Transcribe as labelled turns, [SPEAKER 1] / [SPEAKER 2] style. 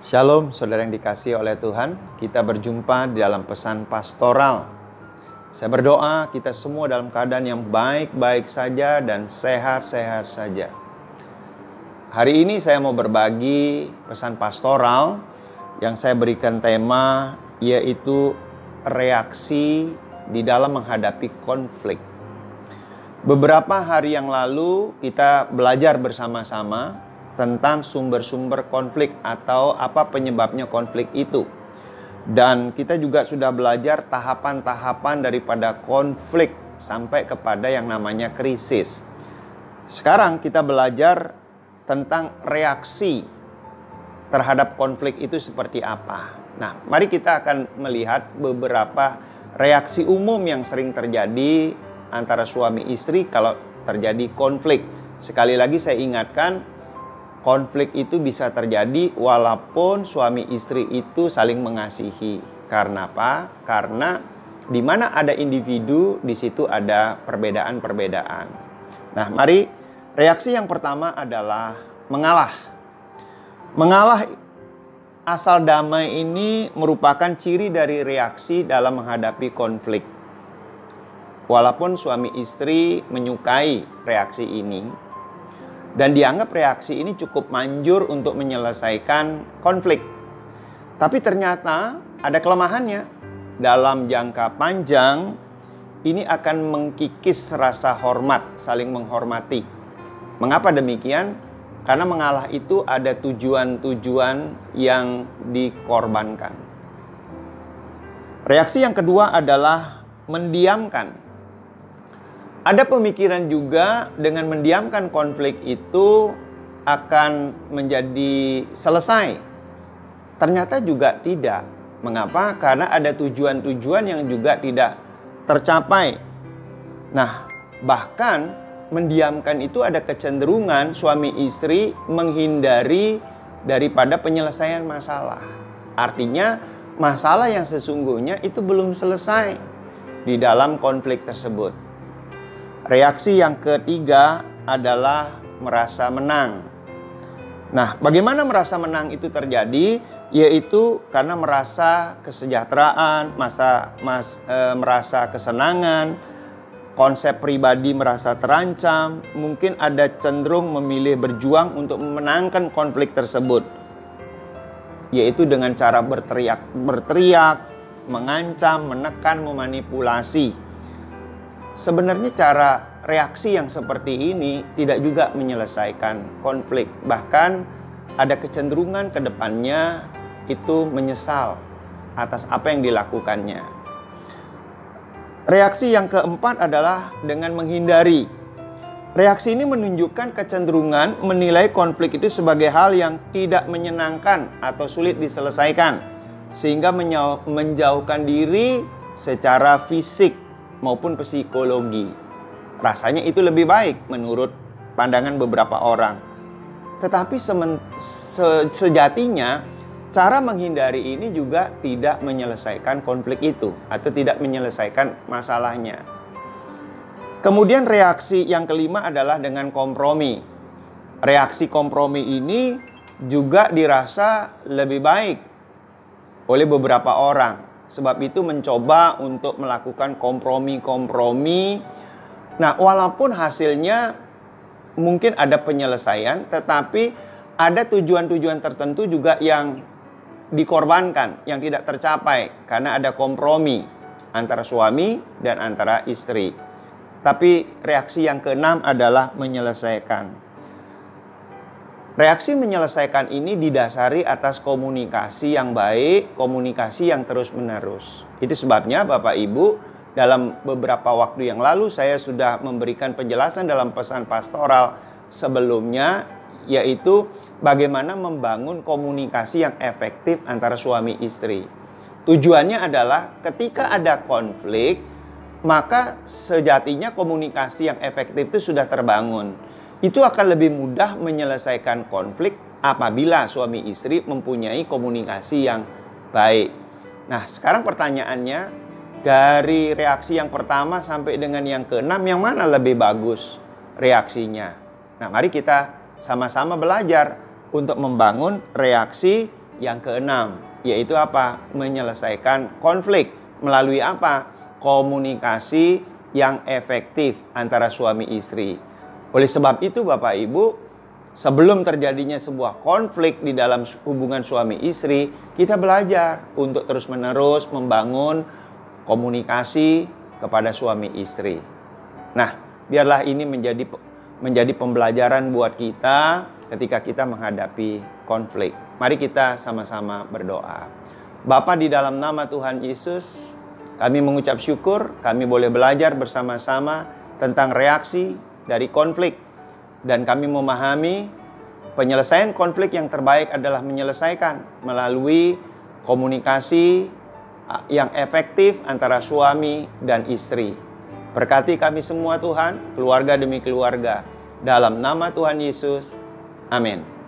[SPEAKER 1] Shalom, saudara yang dikasih oleh Tuhan. Kita berjumpa di dalam pesan pastoral. Saya berdoa kita semua dalam keadaan yang baik-baik saja dan sehat-sehat saja. Hari ini saya mau berbagi pesan pastoral yang saya berikan tema yaitu reaksi di dalam menghadapi konflik. Beberapa hari yang lalu kita belajar bersama-sama tentang sumber-sumber konflik atau apa penyebabnya konflik itu. Dan kita juga sudah belajar tahapan-tahapan daripada konflik sampai kepada yang namanya krisis. Sekarang kita belajar tentang reaksi terhadap konflik itu seperti apa. Nah, mari kita akan melihat beberapa reaksi umum yang sering terjadi antara suami istri kalau terjadi konflik. Sekali lagi saya ingatkan, konflik itu bisa terjadi walaupun suami istri itu saling mengasihi. Karena apa? Karena di mana ada individu, di situ ada perbedaan-perbedaan. Nah, mari reaksi yang pertama adalah mengalah. Mengalah asal damai ini merupakan ciri dari reaksi dalam menghadapi konflik. Walaupun suami istri menyukai reaksi ini dan dianggap reaksi ini cukup manjur untuk menyelesaikan konflik. Tapi ternyata ada kelemahannya. Dalam jangka panjang ini akan mengkikis rasa hormat, saling menghormati. Mengapa demikian? Karena mengalah itu ada tujuan-tujuan yang dikorbankan. Reaksi yang kedua adalah mendiamkan ada pemikiran juga dengan mendiamkan konflik itu akan menjadi selesai. Ternyata juga tidak. Mengapa? Karena ada tujuan-tujuan yang juga tidak tercapai. Nah, bahkan mendiamkan itu ada kecenderungan suami istri menghindari daripada penyelesaian masalah. Artinya, masalah yang sesungguhnya itu belum selesai di dalam konflik tersebut. Reaksi yang ketiga adalah merasa menang. Nah, bagaimana merasa menang itu terjadi? Yaitu karena merasa kesejahteraan, masa mas, e, merasa kesenangan, konsep pribadi merasa terancam, mungkin ada cenderung memilih berjuang untuk memenangkan konflik tersebut. Yaitu dengan cara berteriak, berteriak, mengancam, menekan, memanipulasi Sebenarnya cara reaksi yang seperti ini tidak juga menyelesaikan konflik. Bahkan ada kecenderungan ke depannya itu menyesal atas apa yang dilakukannya. Reaksi yang keempat adalah dengan menghindari. Reaksi ini menunjukkan kecenderungan menilai konflik itu sebagai hal yang tidak menyenangkan atau sulit diselesaikan, sehingga menjauhkan diri secara fisik maupun psikologi. Rasanya itu lebih baik menurut pandangan beberapa orang. Tetapi se sejatinya cara menghindari ini juga tidak menyelesaikan konflik itu atau tidak menyelesaikan masalahnya. Kemudian reaksi yang kelima adalah dengan kompromi. Reaksi kompromi ini juga dirasa lebih baik oleh beberapa orang Sebab itu mencoba untuk melakukan kompromi-kompromi. Nah, walaupun hasilnya mungkin ada penyelesaian, tetapi ada tujuan-tujuan tertentu juga yang dikorbankan, yang tidak tercapai karena ada kompromi antara suami dan antara istri. Tapi reaksi yang keenam adalah menyelesaikan. Reaksi menyelesaikan ini didasari atas komunikasi yang baik, komunikasi yang terus-menerus. Itu sebabnya Bapak Ibu, dalam beberapa waktu yang lalu saya sudah memberikan penjelasan dalam pesan pastoral sebelumnya yaitu bagaimana membangun komunikasi yang efektif antara suami istri. Tujuannya adalah ketika ada konflik, maka sejatinya komunikasi yang efektif itu sudah terbangun itu akan lebih mudah menyelesaikan konflik apabila suami istri mempunyai komunikasi yang baik. Nah, sekarang pertanyaannya, dari reaksi yang pertama sampai dengan yang keenam, yang mana lebih bagus reaksinya? Nah, mari kita sama-sama belajar untuk membangun reaksi yang keenam, yaitu apa? Menyelesaikan konflik melalui apa? Komunikasi yang efektif antara suami istri. Oleh sebab itu Bapak Ibu, sebelum terjadinya sebuah konflik di dalam hubungan suami istri, kita belajar untuk terus-menerus membangun komunikasi kepada suami istri. Nah, biarlah ini menjadi menjadi pembelajaran buat kita ketika kita menghadapi konflik. Mari kita sama-sama berdoa. Bapa di dalam nama Tuhan Yesus, kami mengucap syukur, kami boleh belajar bersama-sama tentang reaksi dari konflik. Dan kami memahami penyelesaian konflik yang terbaik adalah menyelesaikan melalui komunikasi yang efektif antara suami dan istri. Berkati kami semua Tuhan, keluarga demi keluarga. Dalam nama Tuhan Yesus, amin.